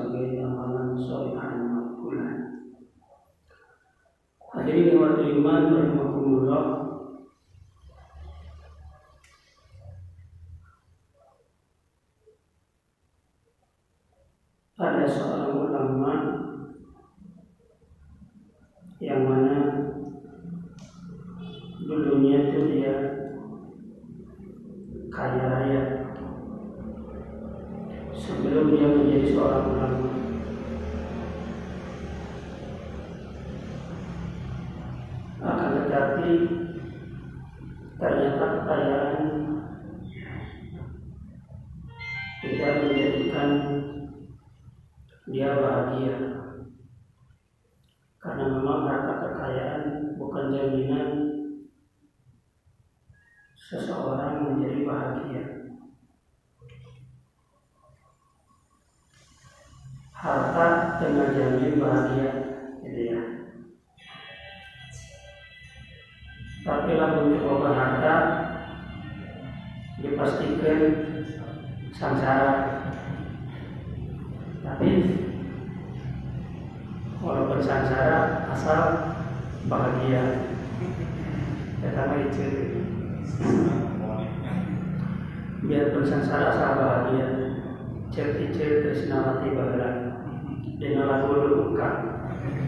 sebagai amalan solihan makbulan. Hadirin wa iman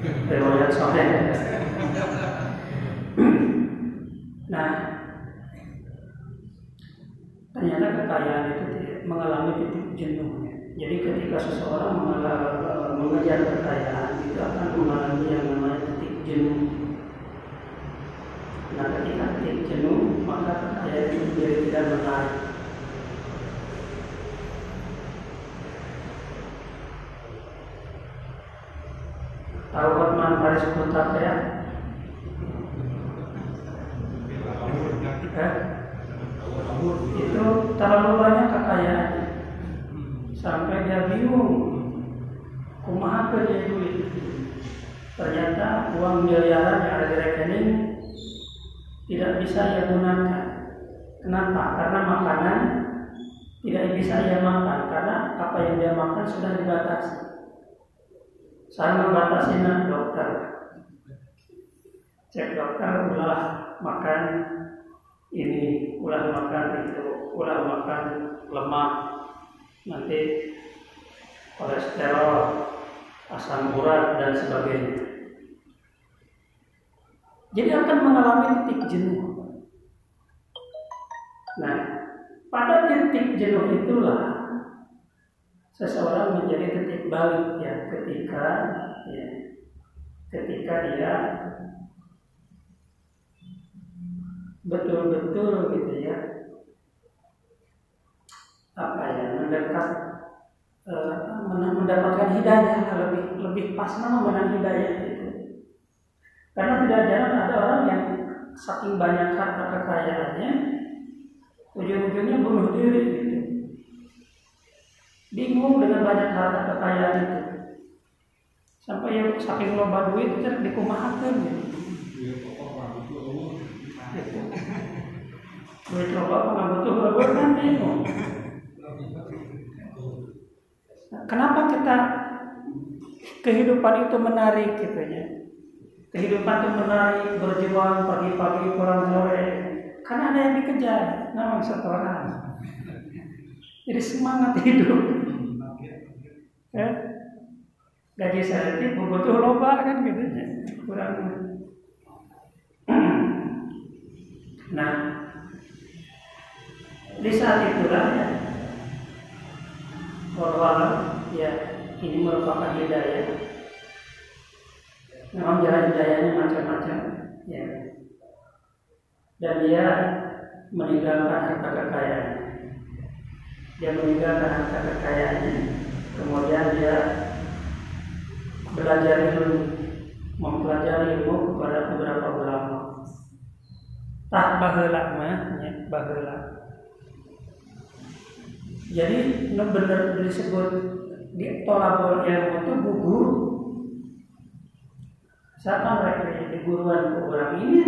riwayat soleh nah ternyata kekayaan itu mengalami titik jenuhnya jadi ketika seseorang mengejar kekayaan itu akan mengalami yang namanya titik jenuh. Nah ketika titik jenuh maka kekayaan itu menjadi tidak menarik. Tahu Hotman Paris Putat ya? Eh? Itu terlalu banyak kekayaan sampai dia bingung. Kumaha ke dia duit ternyata uang miliaran yang ada di rekening tidak bisa ia gunakan. Kenapa? Karena makanan tidak bisa ia makan. Karena apa yang dia makan sudah dibatasi saya membatasi dokter cek dokter ulah makan ini ulah makan itu ulah makan lemak nanti kolesterol, asam urat dan sebagainya. Jadi akan mengalami titik jenuh. Nah, pada titik jenuh itulah seseorang menjadi titik balik ya ketika ya, ketika dia betul-betul gitu ya apa ya mendekat e, mendapatkan hidayah lebih lebih pas menang hidayah itu. Karena tidak jarang ada orang yang saking banyak harta kekayaannya ujung-ujungnya bunuh diri bingung dengan banyak harta kekayaan itu. Sampai yang saking loba duit itu dikumahakan. Gitu. duit. Loba apa? Nggak butuh loba kan bingung. Kenapa kita kehidupan itu menarik gitu ya? Kehidupan itu menarik berjuang pagi-pagi pulang sore. Karena ada yang dikejar nama setoran jadi semangat hidup ya. Gaji saya butuh loba kan gitu. Kurang. Nah di saat itulah ya bahwa ya ini merupakan hidayah. Memang jalan hidayahnya macam-macam ya. Dan dia meninggalkan harta kekayaan. Dia meninggalkan harta kekayaannya kemudian dia belajar ilmu mempelajari ilmu kepada beberapa ulama. Tak baheula mah ya jadi benar disebut di tolabul ilmu itu gugur siapa mereka di guruan orang ini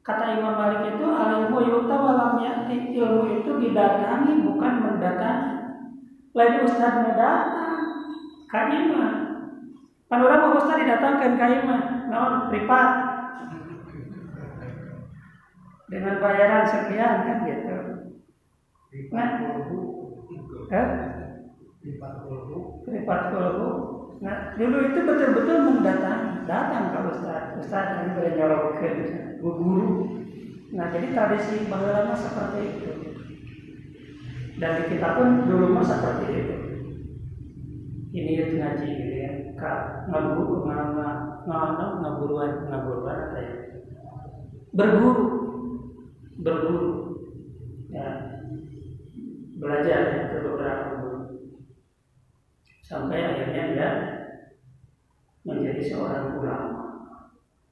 kata Imam Malik itu ilmu yuta walam yati. Ilmu itu didatangi bukan mendatangi lain ustaz mendatang kaimah kan orang mau ustaz didatangkan kaimah naon? Privat dengan bayaran sekian kan gitu. Nah. Eh privat kolbu. Nah dulu itu betul-betul mendatang. Datang ke ustaz ustaz yang bernyolokkan guru. Nah jadi tradisi bagaimana seperti itu dan kita pun dulu mah seperti itu. Ini itu ngaji gitu ya. Kak ngaburu ngaburu ngaburuan ngaburuan apa ya? Berguru. Berguru. Ya. Belajar ya, ke beberapa guru. Sampai akhirnya dia menjadi seorang ulama.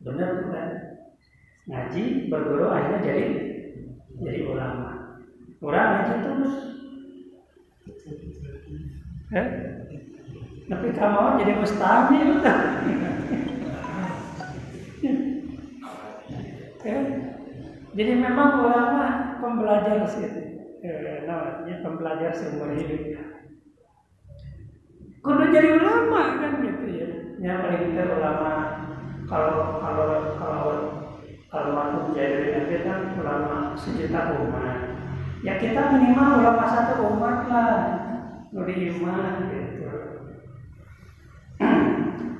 Benar bukan ngaji berguru akhirnya jadi jadi ulama. Orang ngaji terus eh tapi kamu jadi mustami betul eh jadi memang ulama pembelajar sih. Eh, namanya pembelajar seumur hidup. Kudu jadi ulama kan gitu ya. Yang paling kita ulama kalau kalau kalau kalau waktu jadi nanti kan ulama sejuta umat. Ya kita minimal ulama satu umat lah nuri iman gitu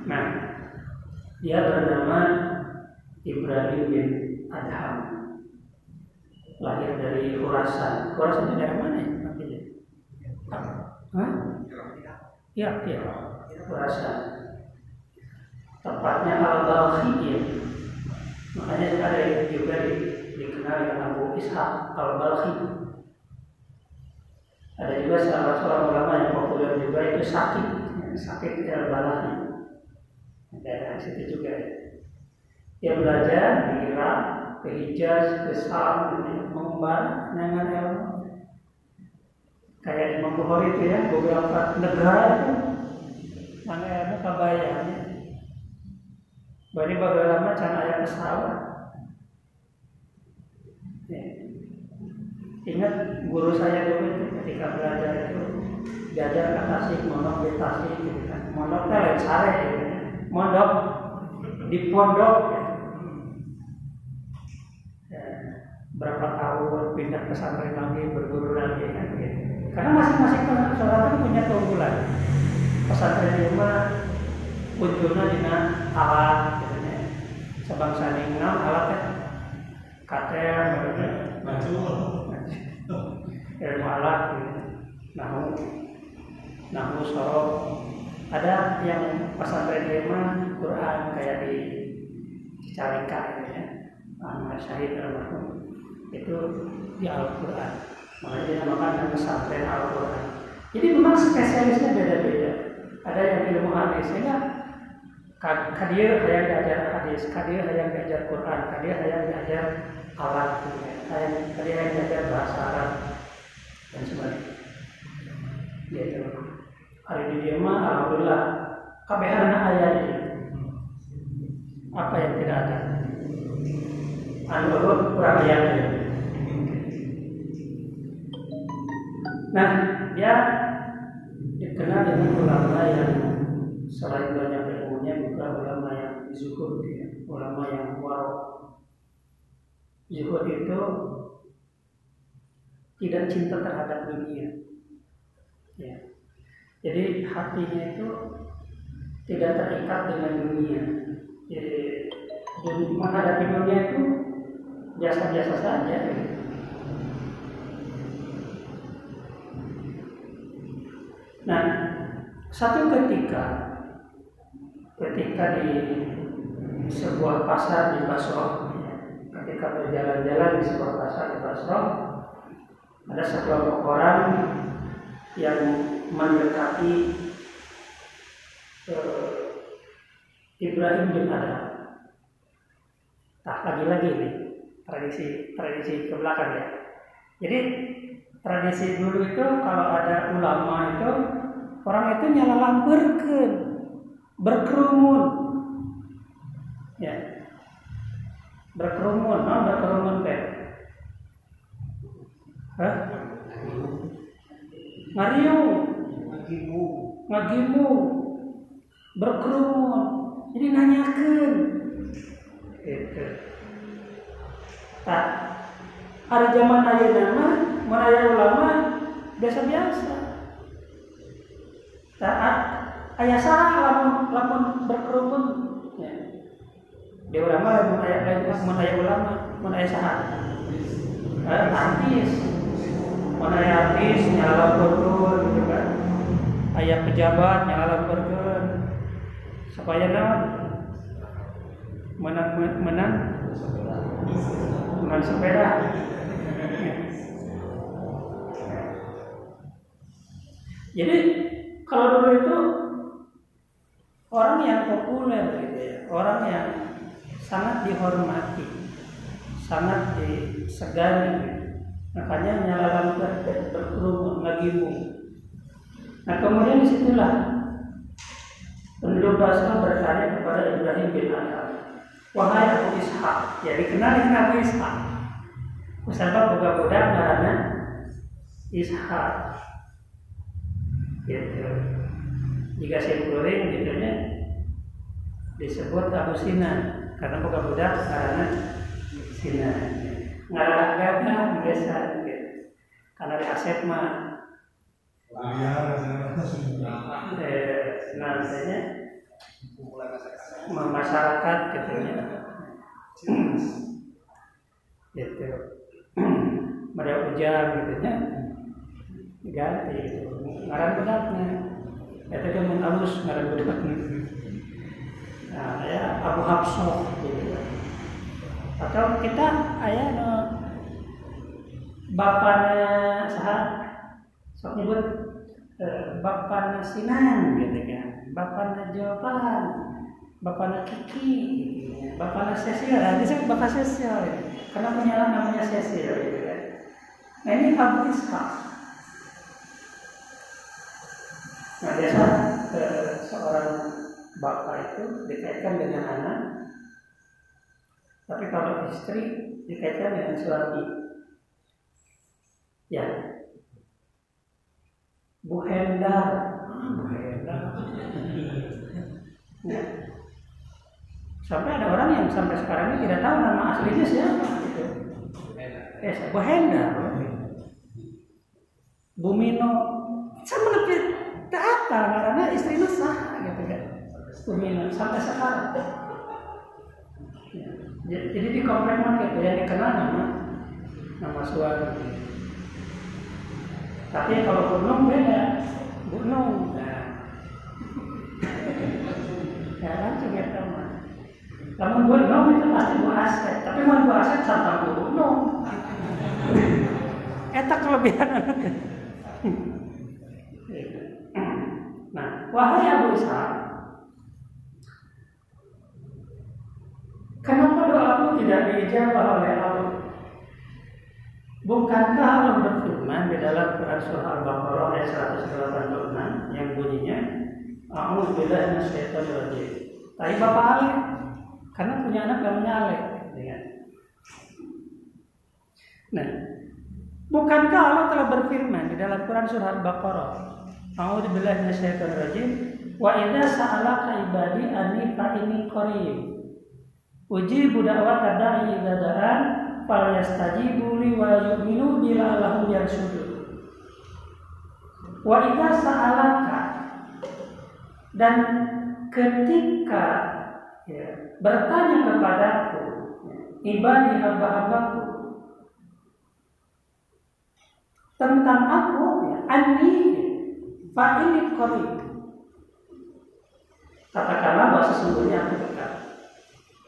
nah dia bernama Ibrahim bin Adham lahir dari Khurasan Khurasan itu dari mana ya Hah? Ya, ya. Khurasan tepatnya Al-Balkhi ya. Makanya ada juga di, dikenal dengan Abu Ishaq Al-Balkhi. Ada juga salah seorang ulama yang populer juga itu sakit, sakit Al-Balkhi. Daerah situ juga. Dia belajar di Irak, ke Hijaz, ke Sam, mengembang dengan ilmu. Kayak Imam Bukhari itu ya, beberapa negara itu mana ilmu kabayanya. Bani bagaimana cara ayat pesawat. Ya. Ingat guru saya dulu itu ketika belajar itu diajar ke tasik, mondok di tasik gitu kan. Mondoknya lain sare gitu kan. Mondok di pondok ya. ya. Berapa tahun pindah pesantren lagi, berguru lagi kan gitu. Karena masing-masing pesantren itu punya keunggulan. Pesantren lima unjurna dina alat gitu ya. Sebangsa ningal alatnya kater Maju. Ilmu alat gitu. Nahu Nahu sorok ada yang pesantren lima Quran kayak di Cicalengka gitu ya. Ahmad Syahid almarhum itu di Al-Quran. Makanya dinamakan pesantren Al-Quran. Jadi memang spesialisnya beda-beda. Ada yang ilmu hadis ya. Kadir yang diajar hadis. Kadir yang diajar Quran. Kadir yang diajar alat kadir yang diajar bahasa Arab dan sebagainya gitu hari ini dia mah alhamdulillah kabeharna ayat ini apa yang tidak ada? Anu kurang ayatnya nah dia dikenal dengan ulama yang selain banyak ilmunya juga ulama yang zuhud ya, ulama yang warok. Zuhud itu tidak cinta terhadap dunia. Ya. Jadi hatinya itu tidak terikat dengan dunia. Jadi menghadapi dunia itu biasa-biasa saja. Nah, satu ketika ketika di sebuah pasar di Basro, ketika berjalan-jalan di sebuah pasar di Basro, ada sekelompok orang yang mendekati uh, Ibrahim bin Adam. Nah, lagi-lagi nih tradisi tradisi ke belakang ya. Jadi tradisi dulu itu kalau ada ulama itu orang itu nyala lamperken berkerumun ya berkerumun nah berkerumun teh Hah? ngariung ngagimu. Ngagimu. Berkerumun. Jadi nanyakan. Gitu. Tak. Ada zaman ayah nama menaya ulama biasa-biasa. Taat ayah salah lamun lamun berkerumun. Ya. di ulama lamun ayah ulama lamun ayah salah ayah artis ayah artis nyala berkerumun gitu kan? Ayah pejabat nyala berkerumun. Supaya naon menang menang? Menang sepeda. Jadi kalau dulu itu orang yang populer gitu ya, orang yang sangat dihormati, sangat disegani. Makanya nyala lampu berkerumun ngagimu. Nah kemudian di situlah penduduk Basra bertanya kepada Ibrahim bin Adam, wahai Abu Ishak, ya dikenal dengan Abu Ishak. Usapa buka-buka karena Ishak gitu jika simpuling gitu nya disebut Abu Sinan karena bukan budak karena Sinan ngarah gagah biasa gitu. Karena di aset mah. Eh, nantinya masyarakat. Gitu ya. Gitu. Mereka ujang gitu ya. Ganti gitu. Ngaran itu kan mun alus ngaran budaknya nah ya Abu Hafsah gitu atau kita ayah no bapaknya sah sok nyebut eh, bapaknya Sinan gitu kan bapaknya Jawaban bapaknya Kiki gitu ya. bapaknya Cecil nah, disebut bapak Cecil gitu. karena punya namanya Cecil gitu kan nah ini Abu Ishaq Nah biasa eh, seorang bapak itu dikaitkan dengan anak, tapi kalau istri dikaitkan dengan suami. Ya, Bu Hendar, Bu Hendar. Ya. Sampai ada orang yang sampai sekarang ini tidak tahu nama aslinya siapa. Gitu. Eh, Bu Hendar. Bu Mino, sama lebih tak apa karena istrinya sah gitu kan Uminan sampai sekarang. Jadi di komplemen gitu yang dikenal nama nama suami tapi kalau gunung beda. Gunung nah. ya langsung ya teman. Namun gunung itu pasti bu aset. Tapi mau bu aset sampai gunung etak kelebihan. Nah, wahai Abu Ishaq, kenapa doamu tidak dijawab oleh Allah? Bukankah Allah berfirman di dalam Quran surah Al-Baqarah ayat 186 yang bunyinya A'udzu billahi minasyaitonir rajim. Tapi Bapak Ali karena punya anak namanya Ale, ya. Nah, bukankah Allah telah berfirman di dalam Quran surah Al-Baqarah A'udzubillahi minasyaitonir rajim. Wa idza sa'alaka ibadi anni fa inni qarib. Ujibu da'wata da'i idza da'an falyastajibu li wa yu'minu bi la'allahum yarshudun. Wa idza sa'alaka dan ketika ya, bertanya kepadaku ibadi hamba-hambaku tentang aku ya, anni fa ini qarib katakanlah bahwa sesungguhnya aku dekat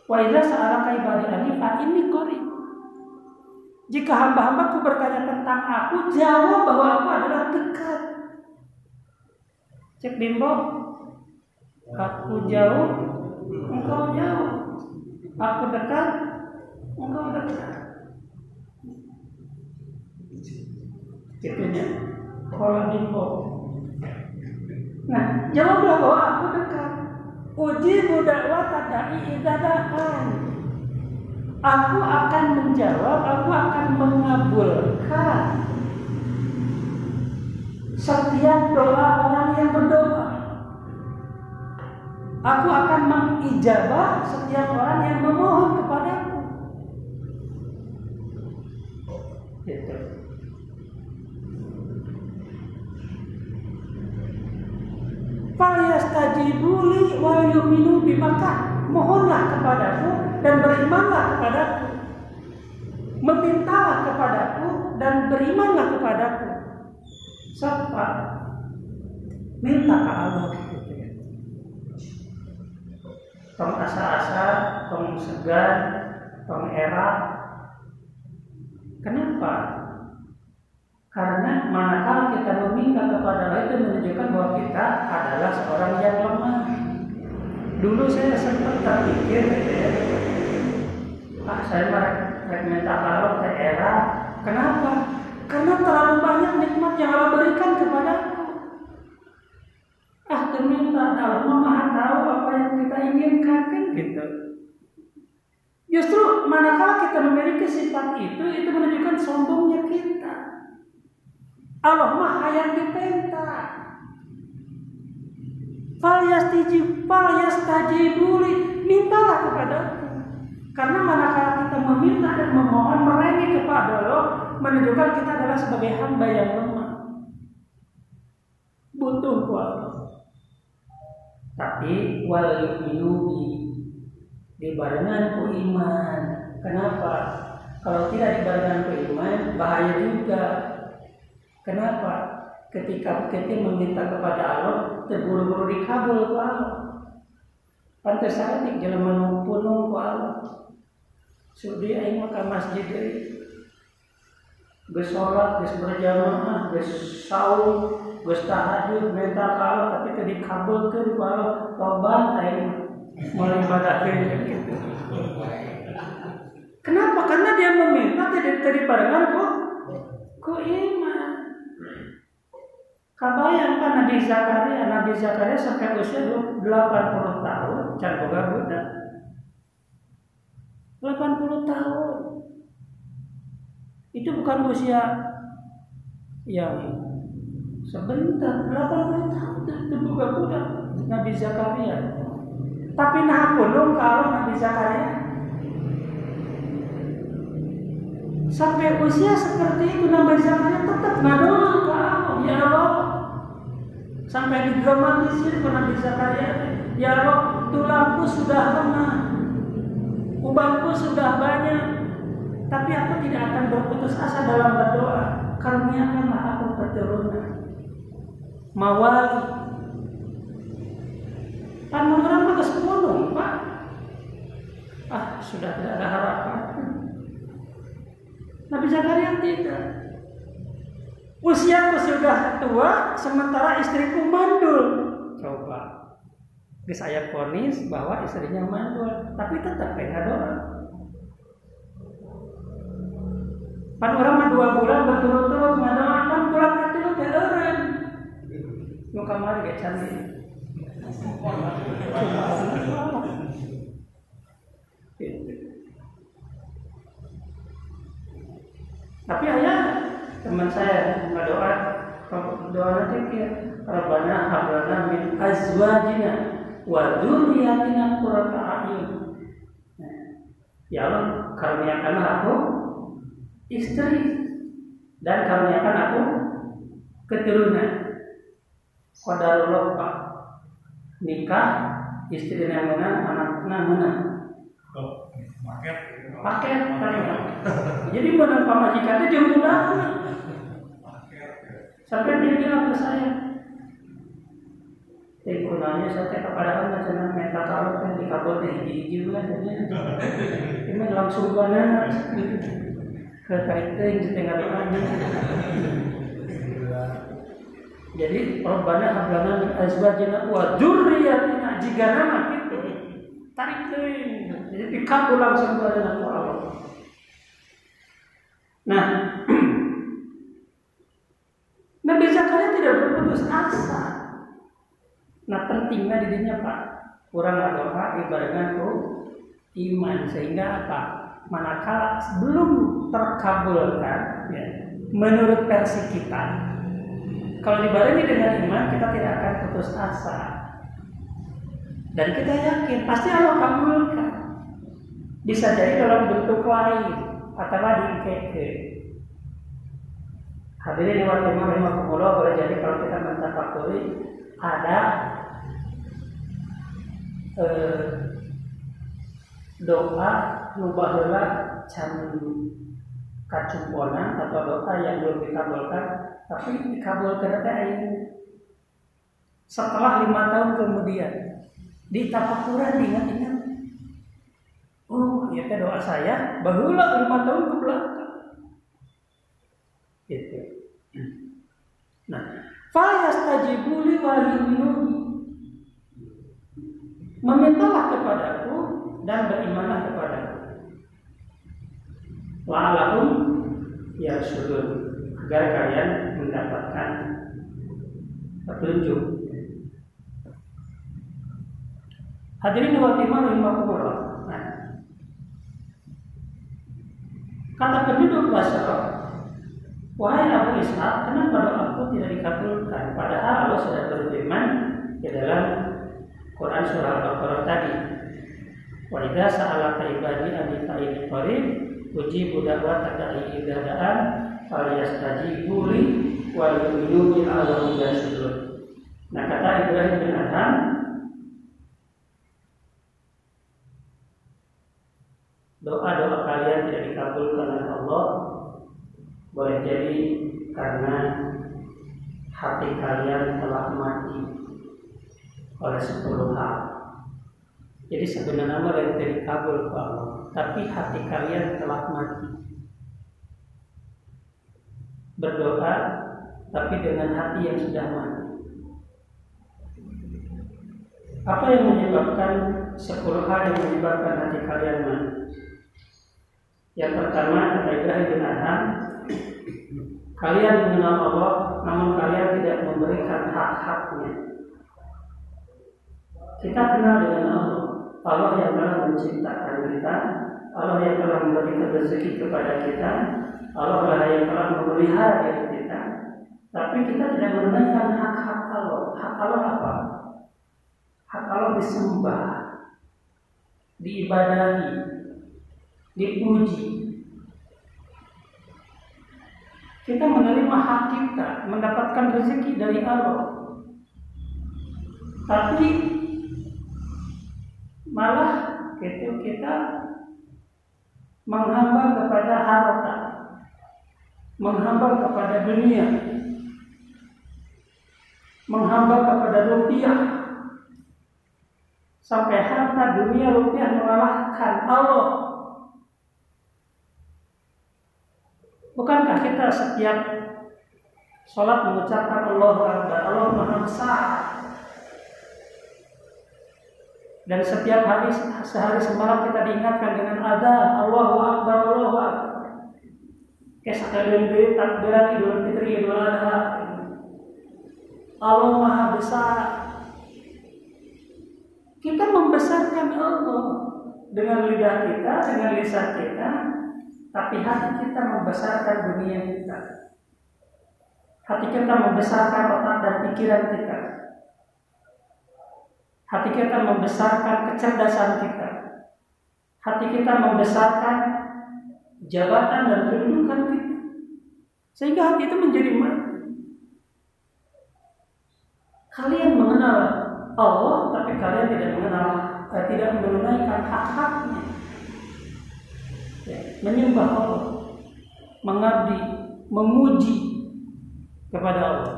wa idza sa'alaka ibadi ini qarib jika hamba-hambaku bertanya tentang aku jawab bahwa aku adalah dekat. Cek bimbo aku jauh engkau jauh. Aku dekat engkau dekat. Gitunya. Kalau bimbo Nah, jawablah bahwa aku dekat. Uji wa tadai idadaan. Aku akan menjawab, aku akan mengabulkan setiap doa orang yang berdoa. Aku akan mengijabah setiap orang yang memohon kepadaku. Gitu. Falyastajibuli wa yu'minu bimaka. Mohonlah kepadaku dan berimanlah kepadaku. Memintalah kepadaku dan berimanlah kepadaku. Siapa? Minta ke Allah. Tong asa-asa, tong segan, tong era. Kenapa? Karena manakala kita meminta kepada Allah itu menunjukkan bahwa kita adalah seorang yang lemah. Dulu saya sempat terpikir ya, Pak saya minta Allah ke era. Kenapa? Karena terlalu banyak nikmat yang Allah berikan kepadaku. Ah, terminta Allah maha tahu apa yang kita inginkan kan gitu. Justru manakala kita memiliki sifat itu, itu menunjukkan sombongnya kita. Allah mah hayang dipenta. Fal yastajib, fal yastajibuli, mintalah kepadaku. Karena manakala kita meminta dan memohon meremi kepada Allah, menunjukkan kita adalah sebagai hamba yang lemah. Butuh Allah. Tapi wal yu'minubi dibarengan ku iman. Kenapa? Kalau tidak dibarengan ku iman, bahaya juga Kenapa? Ketika kita meminta kepada Allah, terburu-buru dikabul ke Allah. Pantas satik jalan punung ke Allah. Sudi aing maka masjid deui. Geus salat, berjamaah, tahajud, minta ke Allah tapi teu dikabulkeun ku Allah. Tobat aing mulai ibadahkeun gitu. Kenapa? Karena dia meminta tidak diparengan kok kok iman. Kabayang kan Nabi Zakaria, Nabi Zakaria sampai usia 80 tahun, can boga budak. 80 tahun. Itu bukan usia yang sebentar, 80 tahun itu buka budak Nabi Zakaria. Tapi nah pun kalau Nabi Zakaria sampai usia seperti itu Nabi Zakaria tetap ke Allah, ya Allah. Sampai didramatisir pernah bisa Zakaria ya Allah tulangku sudah lemah. Ubanku sudah banyak. Tapi aku tidak akan berputus asa dalam berdoa. Karuniakanlah aku keturunan mawali. Kan orang ke sepuluh pak. Ah sudah tidak ada harapan Nabi Zakaria tidak Usiaku sudah tua, sementara istriku mandul. Coba. Di saya ponis bahwa istrinya mandul, tapi tetap pengen doa. Pan orang mah dua bulan berturut-turut ngadoakan pulang ke tilu teh eureun. Nu kamari cantik. Tapi ayah teman saya berdoa doa nanti kia Rabbana hablana min azwajina wa dzurriyyatina qurrata a'yun. Nah, ya Allah, karuniakanlah aku istri dan karuniakan aku keturunan. Qadarullah Pak. Nikah istri yang anaknya mana. Paket. Tadi. Jadi mana pamajikan itu jauh banget. Sampai dia bilang ke saya, Teh gunanya saya kepada Allah jangan minta kalau kan dikabul teh hiji juga Ini langsung banget ke kaitan di tengah doanya. Jadi Rabbana hablana min azwajina wa dzurriyyatina jika nama gitu. Tarik teuing. Jadi dikabul langsung pada Allah. Nah, Nabi Zakaria tidak berputus asa. Nah pentingnya dirinya Pak, kurang doa ibaratnya tuh iman sehingga apa? Manakala sebelum terkabulkan, ya, menurut versi kita, kalau dibarengi dengan iman kita tidak akan putus asa. Dan kita yakin pasti Allah kabulkan. Bisa jadi dalam bentuk lain atau di ke Hadirin yang lima lima kumula boleh jadi kalau kita mentafakuri ada eh, doa nubaheula can kacumponan atau doa yang belum dikabulkan tapi dikabulkan ini setelah lima tahun kemudian. Di tapakuran diingat-ingat oh ya doa saya barulah lima tahun ke belakang Gitu. Nah, fayastajibu li waliyuni. Memintalah kepadaku dan berimanlah kepadaku. Wa'alahum ya sudun agar kalian mendapatkan petunjuk. Hadirin wa timah rahimakumullah. Nah, kata penduduk Basra Wahai Abu Ishaq, kenapa doaku tidak dikabulkan? Padahal Allah sudah berfirman di dalam Quran surah Al-Baqarah tadi. Wa idza sa'alaka ibadi anni fa'ini qarib ujibu da'wata da'i idza da'an falyastajibu li wa yu'minu bi Allahum yasudun. Nah kata Ibrahim bin Adham Doa-doa dikabulkan oleh Allah boleh jadi karena hati kalian telah mati oleh sepuluh hal. Jadi sebenarnya mereka dari kabul ke Allah, tapi hati kalian telah mati. Berdoa, tapi dengan hati yang sudah mati. Apa yang menyebabkan sepuluh hal yang menyebabkan hati kalian mati? Yang pertama Ibrahim bin Adham Kalian mengenal Allah Namun kalian tidak memberikan hak-haknya. Kita kenal dengan Allah. Allah yang telah menciptakan kita. Allah yang telah memberikan rezeki kepada kita. Allah lah yang telah memelihara diri kita. Tapi kita tidak menunaikan hak-hak Allah. Hak Allah apa? Hak Allah disembah Diibadahi Dipuji kita menerima hak kita, mendapatkan rezeki dari Allah. Tapi malah itu kita menghamba kepada harta, menghamba kepada dunia, menghamba kepada rupiah, sampai harta dunia rupiah mengalahkan Allah Bukankah kita setiap sholat mengucapkan Allah Akbar, Allah Maha Besar. Dan setiap hari sehari semalam kita diingatkan dengan azan Allahu Akbar, Allahu Akbar. Kesekalian di takbiran Idul Fitri, Idul Adha. Allah Maha Besar. Kita membesarkan Allah dengan lidah kita, dengan lisan kita, tapi hati kita membesarkan dunia kita. Hati kita membesarkan otak dan pikiran kita. Hati kita membesarkan kecerdasan kita. Hati kita membesarkan jabatan dan kedudukan kita. Sehingga hati itu menjadi mati. Kalian mengenal Allah, tapi kalian tidak mengenal, eh, tidak menunaikan hak-haknya. Menyembah Allah, mengabdi, memuji kepada Allah.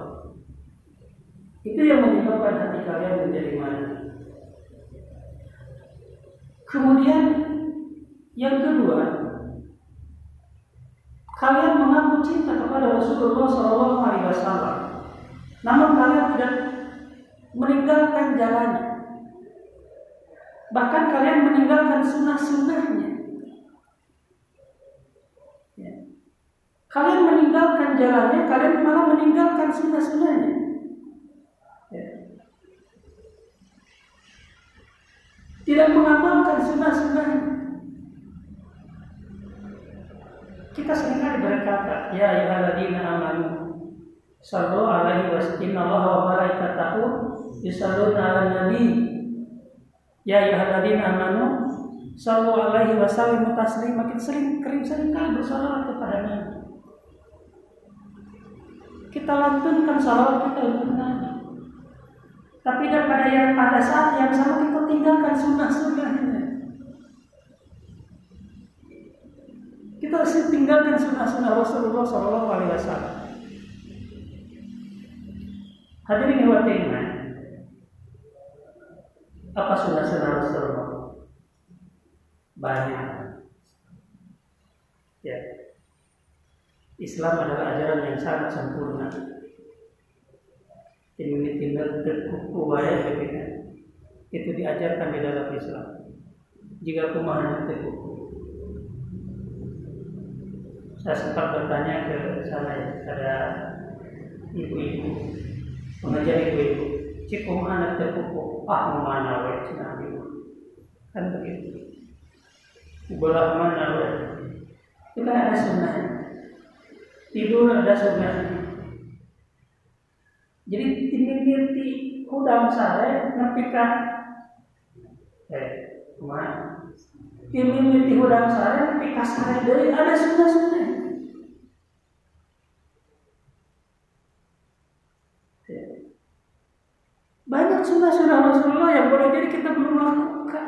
Itu yang menyebabkan hati kalian menjadi mati. Kemudian yang kedua, kalian mengaku cinta kepada Rasulullah SAW, namun kalian tidak meninggalkan jalannya. Bahkan kalian meninggalkan sunnah-sunnahnya. Ya. Kalian meninggalkan jalannya, kalian malah meninggalkan sunnah-sunnahnya. Ya. Tidak mengamalkan sunnah-sunnahnya. Kita sering kali berkata, Ya ayyuhalladzina amanu Sallu alaihi wa sallam wa malaikatahu yusalluna 'alan nabi. Ya ayyuhalladzina amanu sallu alaihi wa sallimu. Kita sering kering sering kali bersalawat kepada Nabi. Kita lantunkan salawat kita untuk Nabi. Tapi pada yang pada saat yang sama kita tinggalkan sunnah-sunnahnya. Kita harus tinggalkan sunnah-sunnah Rasulullah Shallallahu Alaihi Wasallam. Hadirin yang iman, apa sunnah-sunnah Rasulullah? Banyak. Ya. Islam adalah ajaran yang sangat sempurna. Ini tinggal terkuku bayar Itu diajarkan di dalam Islam. Jika kumahan terkuku. Saya sempat bertanya ke sana ya, ada ibu-ibu mengajar ibu-ibu. Cikum anak terpupuk ah mana ibu kan begitu. Bola mana we itu kan ada sunnah tidur ada sunnah jadi timir-timir kudam sare nepika eh ke mana? Timir di kudam sare nepika sare dari ada sunnah-sunnah Banyak sunnah-sunnah Rasulullah yang boleh jadi kita belum lakukan.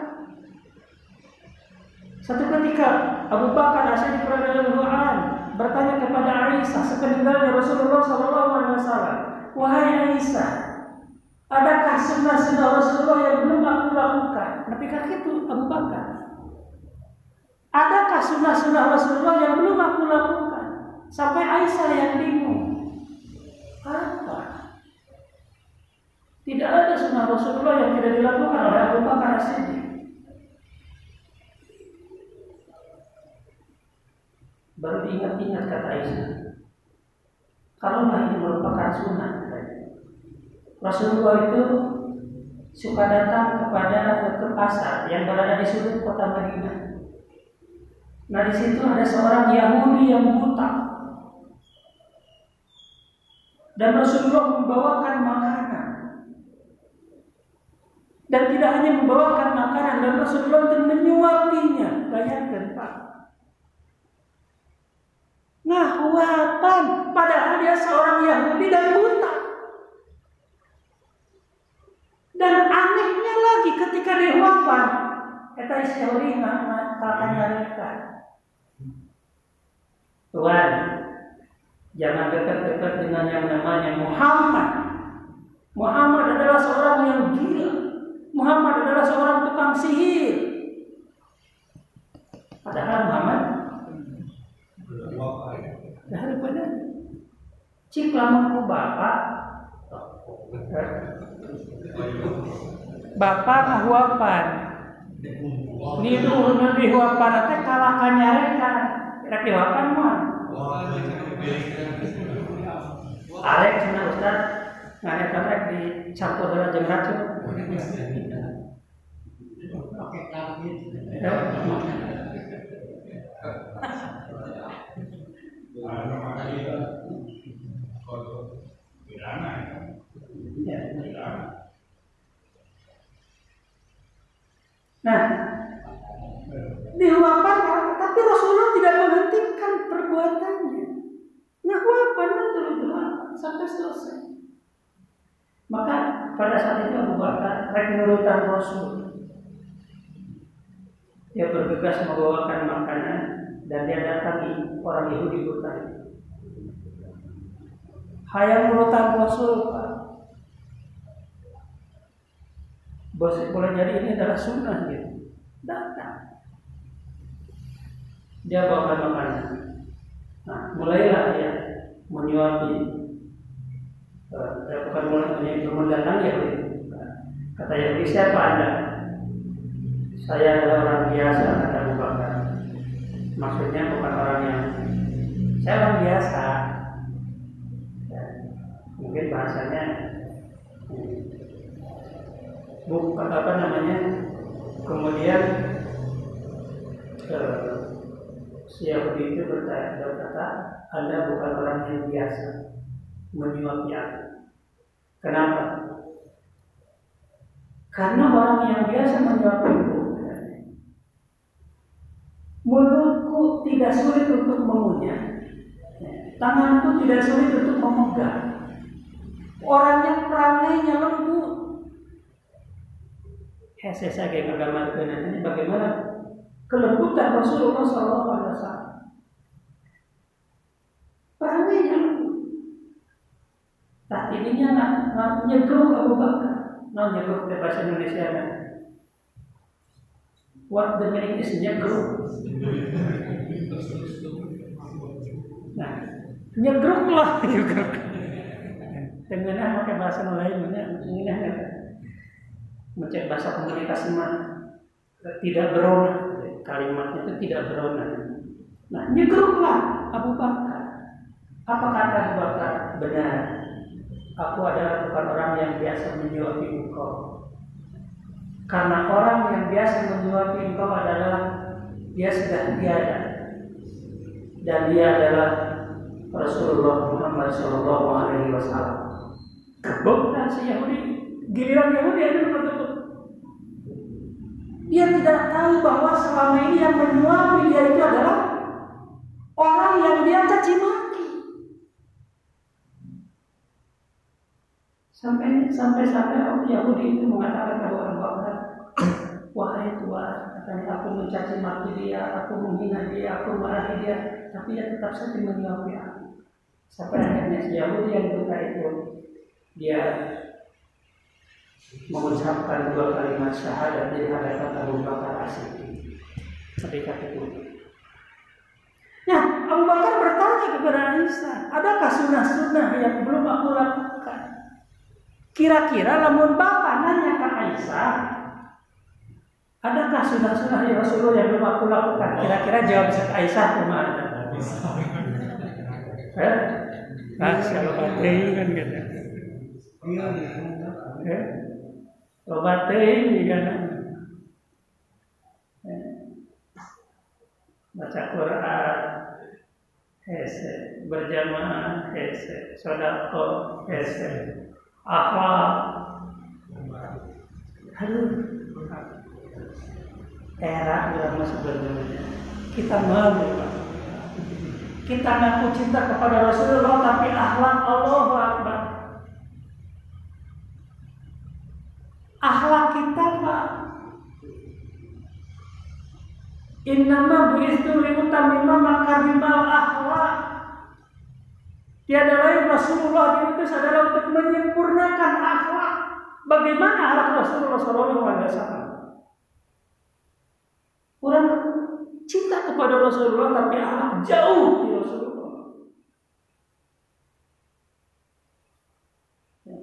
Satu ketika Abu Bakar Asyadi Quran bertanya kepada Aisyah sepeninggalnya Rasulullah SAW, wahai Aisyah, adakah sunnah-sunnah Rasulullah yang belum aku lakukan? Nabi itu Abu Bakar. Adakah sunnah-sunnah Rasulullah yang belum aku lakukan? Sampai Aisyah yang bingung. Apa? Tidak ada sunnah Rasulullah yang tidak dilakukan oleh Abu Bakar As-Siddiq. Baru diingat-ingat kata Aisyah. Kalau ini merupakan sunnah, Rasulullah itu suka datang kepada ke pasar yang berada di sudut kota Madinah. Nah di situ ada seorang Yahudi yang buta. Dan Rasulullah membawakan makanan dan tidak hanya membawakan makanan dan Rasulullah dan menyuapinya. Bayangkan Pak. Ngahuapan padahal dia seorang Yahudi dan buta. Dan anehnya lagi ketika dihuapan, kata Yahudi akan nyarikan. Tuhan, jangan dekat-dekat dengan yang namanya Muhammad. Muhammad adalah seorang yang gila. Muhammad adalah seorang tukang sihir. Padahal Muhammad daripada cik lama ku bapak bapak ngahuapan ini itu nanti huapan teh kalahkan nyarekan rek dihuapan mah Alex cina Ustaz ngarekan rek dicampur dengan jeung racun pakai Nah, diwafatkan, tapi Rasulullah tidak menghentikan perbuatannya. Nah, wafat terus sampai selesai. Maka pada saat itu Abu Bakar menurutan Rasul. Dia bergegas membawakan makanan dan dia datangi orang Yahudi bertanya, Hayang rutan Rasul, Pak. Boleh jadi ini adalah sunnah gitu. Datang. Dia bawakan makanan. Nah, mulailah dia menyuapi uh, bukan mulai mendatangi ya kata Yahudi siapa anda saya adalah orang biasa kata Abu Bakar maksudnya bukan orang yang saya orang biasa ya, mungkin bahasanya bukan apa namanya kemudian uh, si Yahudi itu berkata, berkata anda bukan orang yang biasa menyuapi aku. Kenapa? Karena orang yang biasa menyuapi aku mulutku tidak sulit untuk mengunyah, tanganku tidak sulit untuk memegang. Orang yang peranainya lembut. Hese kayak agama ini bagaimana kelembutan Rasulullah SAW Peranginya Tak ininya nak, nak nyegruk Abu Bakar. Nah nyegruk ke bahasa Indonesia kan. What the meaning is nyegruk. Nah, nyegruk lah. Dengan pakai bahasa lain mana ini mencari bahasa komunikasi mah tidak berona kalimatnya itu tidak berona. Nah, nyegruklah Abu Bakar. Apa kata Abu Bakar? Benar. Aku adalah bukan orang yang biasa menyuapi engkau. Karena orang yang biasa menyuapi engkau adalah dia sudah tiada. Dan dia adalah Rasulullah Muhammad Shallallahu Alaihi Wasallam. Bukan si Yahudi. Giliran Yahudi itu betul Dia tidak tahu bahwa selama ini yang menyuapi dia itu adalah orang yang dia caci maki. Sampai sampai sampai orang Yahudi itu mengatakan kepada Abu Bakar, wahai Tuhan, katanya aku mencaci maki dia, aku menghina dia, aku marahi dia, tapi dia tetap saja menyuapi aku. Sampai akhirnya si Yahudi yang buta itu dia mengucapkan dua kalimat syahadat di hadapan Abu Bakar Asyidik ketika itu. Nah, Abu Bakar bertanya kepada Aisyah, adakah sunnah-sunnah yang belum aku lakukan? Kira-kira lamun bapak nanya ke Aisyah, adakah sunnah-sunnah ya Rasulullah yang belum aku lakukan? Kira-kira jawab Aisyah ke mana? Eh? Ah, kalau baterai kan gitu. Iya, eh? Obat teh kan. Baca Quran, hese, berjamaah, hese, sodako, hese, akhlak. Aduh era ulama sebenarnya kita malu kita ngaku cinta kepada Rasulullah tapi akhlak Allah Akbar akhlak kita Pak Innama bu'istu liutamima makarimal akhlak Tiada lain Rasulullah diutus adalah untuk menyempurnakan akhlak. Bagaimana akhlak Rasulullah SAW? Orang cinta kepada Rasulullah tapi akhlak jauh di Rasulullah. Ya.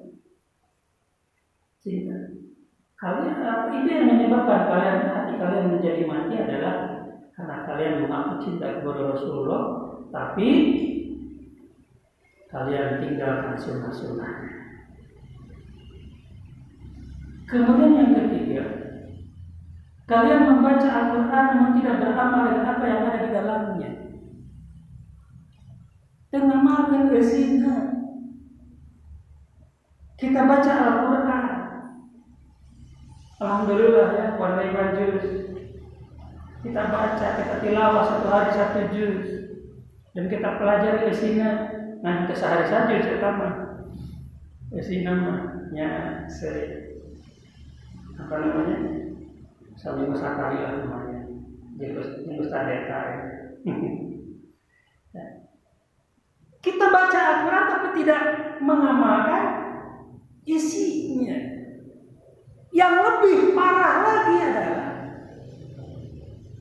Cinta. Kalian itu yang menyebabkan kalian hati kalian menjadi mati adalah karena kalian mengaku cinta kepada Rasulullah, tapi kalian tinggalkan sunnah-sunnah. Kemudian yang ketiga, kalian membaca Al-Quran namun tidak beramal dengan apa yang ada di dalamnya. Dan mengamalkan zina. Kita baca Al-Quran. Alhamdulillah ya, warna iman juz. Kita baca, kita tilawah satu hari satu juz. Dan kita pelajari zina nah ke sehari saja terutama isi namanya se apa namanya sambil sekali lah namanya jenggus tadeta ya. kita baca Al-Quran tapi tidak mengamalkan isinya yang lebih parah lagi adalah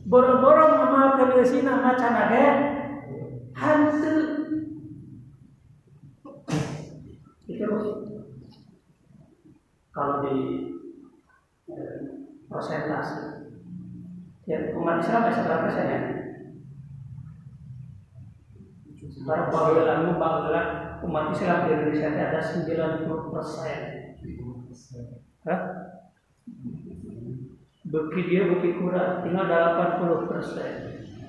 boro-boro mengamalkan isinya macam ada hantu itu kalau di eh, persentase ya umat Islam bisa berapa persen ya? Baru panggilan panggilan umat Islam di Indonesia ada 90 persen. Hah? Beki dia beki kurang, tinggal 80 persen.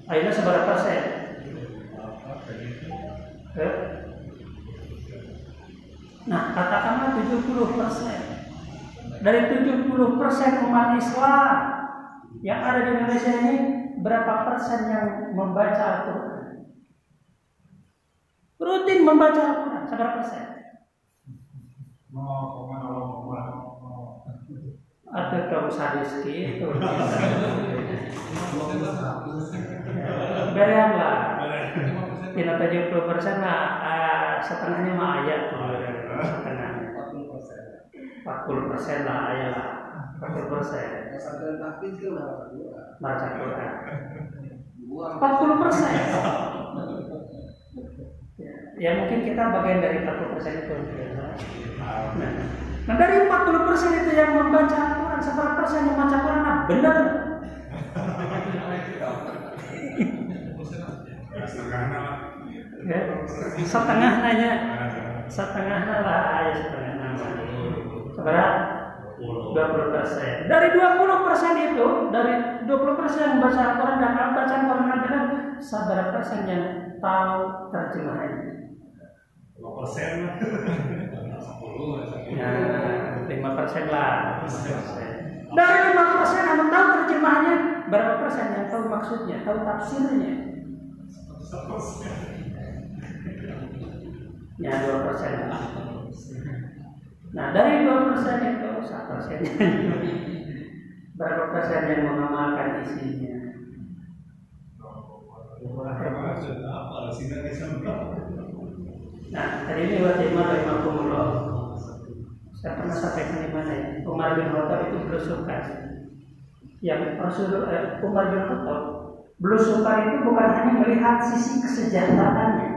Akhirnya seberapa persen? Nah, katakanlah 70 persen. Dari 70 persen umat Islam yang ada di Indonesia ini, berapa persen yang membaca Al-Quran? Rutin membaca Al-Quran, seberapa persen? Atau kamu sadis gitu? Bayang lah. Tidak 70 persen lah, uh, setengahnya mah ayat setengah. 40 persen lah ayat lah. 40 persen. Baca Quran. 40 persen. Ya mungkin kita bagian dari 40 persen itu. Nah, nah dari 40 persen itu yang membaca Quran, seberapa persen yang membaca Quran? Nah, benar. Ya, setengah nanya, setengah lah, ya setengah nama. Seberapa? 20 persen. Dari 20 persen itu, dari 20 persen yang membaca Al-Quran dan bacaan Quran dengan seberapa persen yang tahu terjemahannya? 2 persen Ya, 5 persen lah. 5%. Dari 5 persen yang tahu terjemahannya, berapa persen yang tahu maksudnya, tahu tafsirnya? Ya, 2 persen. Nah, dari 2 persen itu, 1 persennya berapa persen yang mengamalkan isinya? Nah, hari ini waktu lima rahimahumullah. Saya pernah sampaikan di mana ya? Umar bin Khattab itu belusukan. Yang Rasul eh, Umar bin Khattab belusukan itu bukan hanya melihat sisi kesejahteraannya,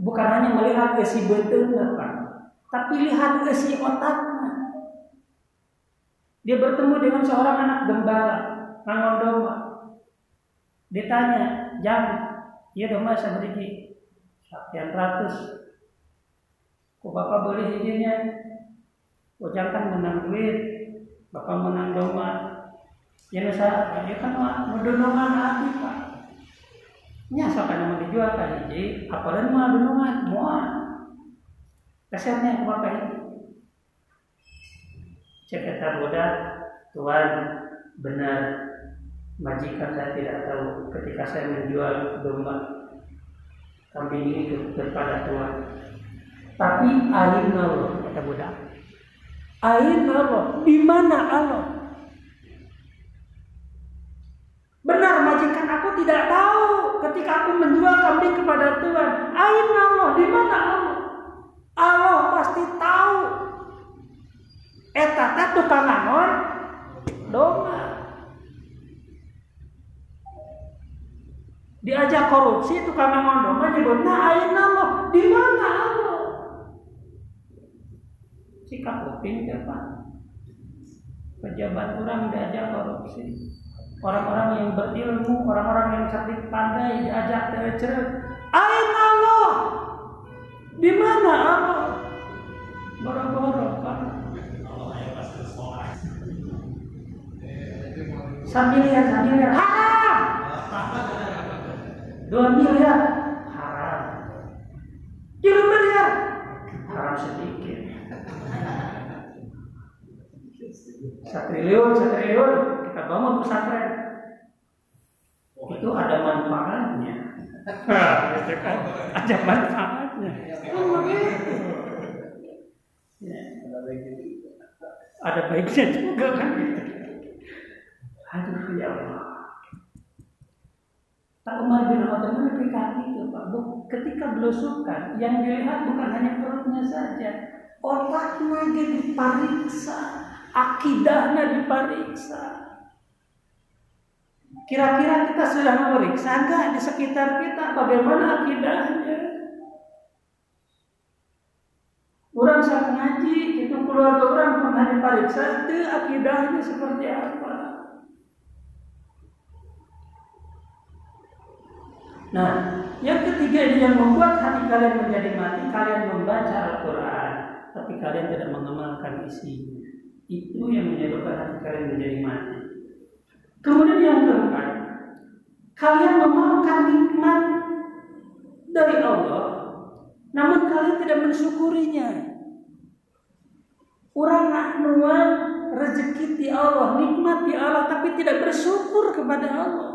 bukan hanya melihat isi betulnya, Pak, tapi lihat isi otaknya. Dia bertemu dengan seorang anak gembala, ngangon domba. Ditanya, jam, iya domba saya beri sekian ratus. Kok bapak boleh izinnya? Kok jangan menang duit, bapak menang domba. Ya nasa, ya kan mau donongan hati pak. Nya kan mau dijual kan hiji, apalagi mau donongan, mau. Kesannya ke bapak ini. Cek kata Tuhan benar majikan saya tidak tahu ketika saya menjual domba kambing ini kepada Tuhan. Tapi air Allah kata budak. Air Allah, di mana Allah? Benar majikan aku tidak tahu ketika aku menjual kambing kepada Tuhan. Air Allah, di mana Allah? Allah pasti tahu. Eta teh tukang ngangon domba. Diajak korupsi tukang ngangon domba nyebutnya air Allah. Di mana Allah? Sikap kuping siapa? Pejabat kurang diajak korupsi. Orang-orang yang berilmu, orang-orang yang cerdik pandai diajak tercerut. Ain Allah. Di mana Allah? Boro-boro. Satu miliar, satu miliar, haram. Dua miliar, Setriliun, setriliun kita bangun pesantren. Oh, itu ya. ada manfaatnya. kan? Ada manfaatnya. Ya. Ada baiknya juga kan? Aduh ya Allah. Pak Umar bin Khattab ketika itu Pak Bu, ketika belusukan yang dilihat bukan hanya perutnya saja, otaknya diperiksa akidahnya diperiksa. Kira-kira kita sudah memeriksa enggak di sekitar kita bagaimana akidahnya? Orang saat ngaji, itu keluarga orang pernah diperiksa, itu akidahnya seperti apa? Nah, yang ketiga ini yang membuat hati kalian menjadi mati, kalian membaca Al-Quran, tapi kalian tidak mengamalkan isinya. Itu yang menyebabkan hati kalian menjadi mati. Kemudian yang keempat, kalian memakan nikmat dari Allah, namun kalian tidak mensyukurinya. Orang nuan rezeki di Allah, nikmat di Allah, tapi tidak bersyukur kepada Allah.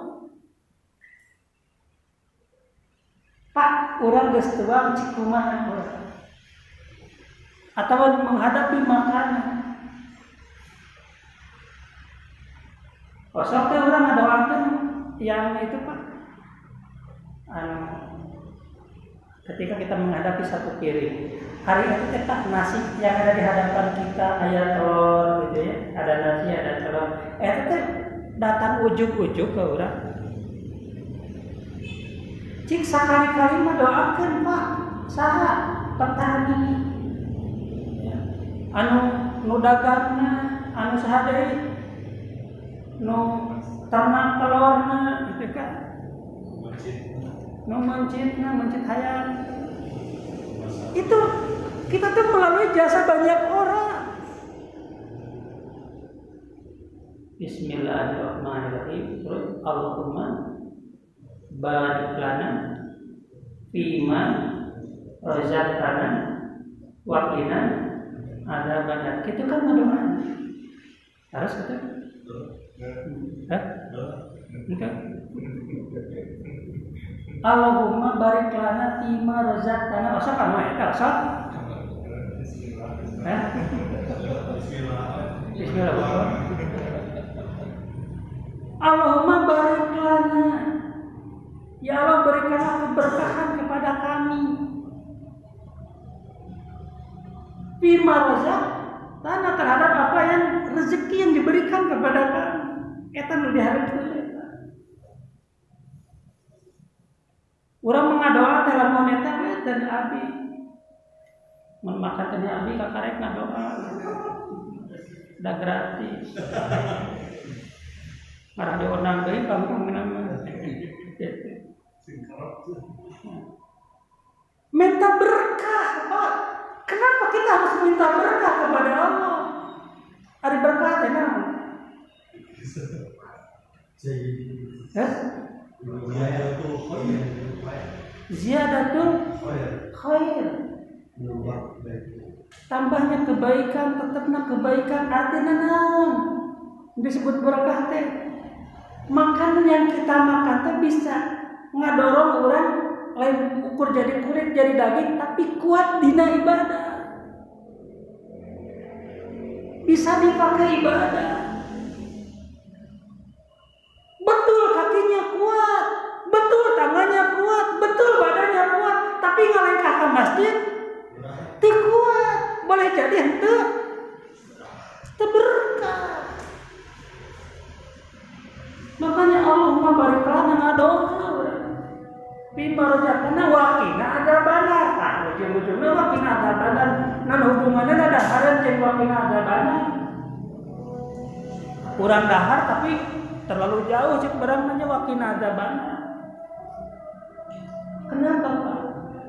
Pak, orang geus tuang cik orang. Atau menghadapi makanan. Kosok teh orang ada waktu yang itu Pak. Anu, ketika kita menghadapi satu piring, hari itu kita nasi yang ada di hadapan kita ayat telur gitu ya, ada nasi, ada telur. Eh itu datang ujuk-ujuk ke orang Cik sekali-kali mah doakan Pak saha petani ya. anu nu dagangna anu sahade nu ternak telurna gitu kan nu mencitna mencit hayang itu kita tuh melalui jasa banyak orang Bismillahirrahmanirrahim terus Allahumma barik lana fima razaqtana wa qina adzabannar. Itu kan doa. Harus itu? Hah? Allahumma barik lana fima razaqtana. Asa kan wae. Allahumma barik lana Ya Allah berikanlah keberkahan kepada kami. Firma razak tanah terhadap apa yang rezeki yang diberikan kepada kami. Kita hari itu. Orang mengadoa dalam moneta dan abi. Memakan tanya abi kakarek ngadoa. Udah gratis. Marah di orang deui panggung nama. Minta berkah, Pak. Kenapa kita harus minta berkah kepada Allah? Ada berkah ya Ziyadatul khair. Tambahnya kebaikan, tetapnya kebaikan artinya naon? Disebut berkah teh. Makanan yang kita makan teh bisa ngadorong orang lain ukur jadi kulit jadi daging tapi kuat dina ibadah bisa dipakai ibadah kakinya kuat. Betul tangannya kuat. Betul badannya kuat. Tapi ngalengkah ke masjid ti kuat. Boleh jadi ente teberkah makanya Allahumma barik lana ngadoa Bima rojakana wakina ada bana. Nah, ujung-ujungnya wakina ada bana. Nan hubungannya ada haran cek wakina ada bana. Kurang dahar tapi terlalu jauh cek barangnya wakina ada bana. Kenapa Pak?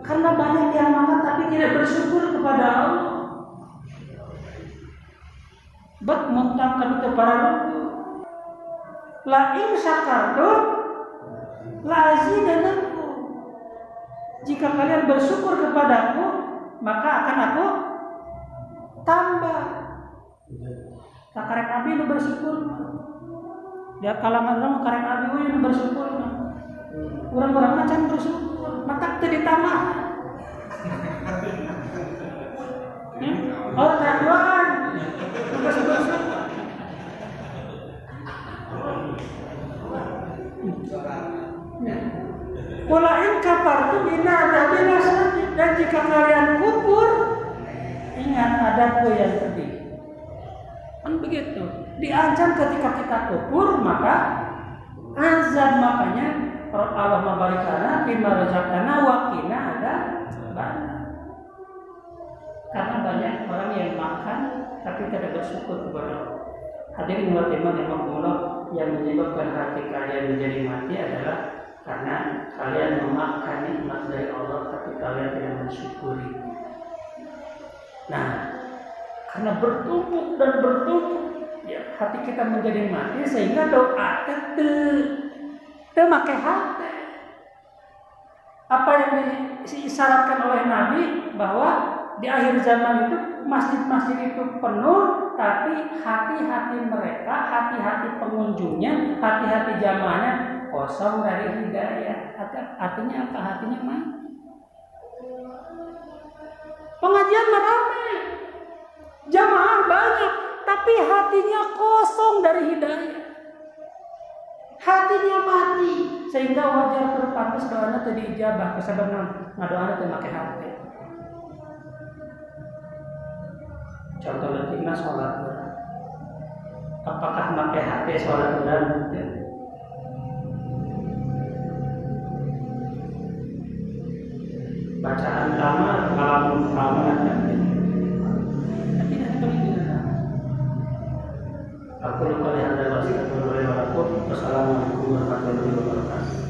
Karena banyak yang makan tapi tidak bersyukur kepada Allah. Bet mentangkan kepada Allah. La in syakartum la azidannakum jika kalian bersyukur kepadaku, maka akan aku tambah. Kakarek abi lu bersyukur. Di kalangan orang karena Nabi yang bersyukur. Orang-orang macam bersyukur, maka tidak ditambah. Oh, Pola in kapar itu bina ada dan jika kalian kubur ingat adabku yang sedih. Kan begitu. Diancam ketika kita kufur maka azab makanya Allah mabarikana bima razaqana wa qina ada karena banyak orang yang makan tapi tidak bersyukur kepada Allah. Hadirin wa Allah yang menyebabkan hati kalian menjadi mati adalah karena kalian memakan nikmat dari Allah tapi kalian tidak mensyukuri. Nah, karena bertumpuk dan bertumpuk ya hati kita menjadi mati sehingga doa itu memakai hati. Apa yang diisyaratkan oleh Nabi bahwa di akhir zaman itu masjid-masjid itu penuh tapi hati-hati mereka, hati-hati pengunjungnya, hati-hati jamaahnya kosong dari hidayah. Artinya apa? Hatinya mati. Pengajian meramai, jamaah banyak, tapi hatinya kosong dari hidayah. Hatinya mati, sehingga wajar terpantas doanya tidak dijabah. Kesabaran ngadoanya pakai hati. Contoh letiknya sholat Apakah pakai HP sholat benar? Bacaan lama, malam lama warahmatullahi wabarakatuh.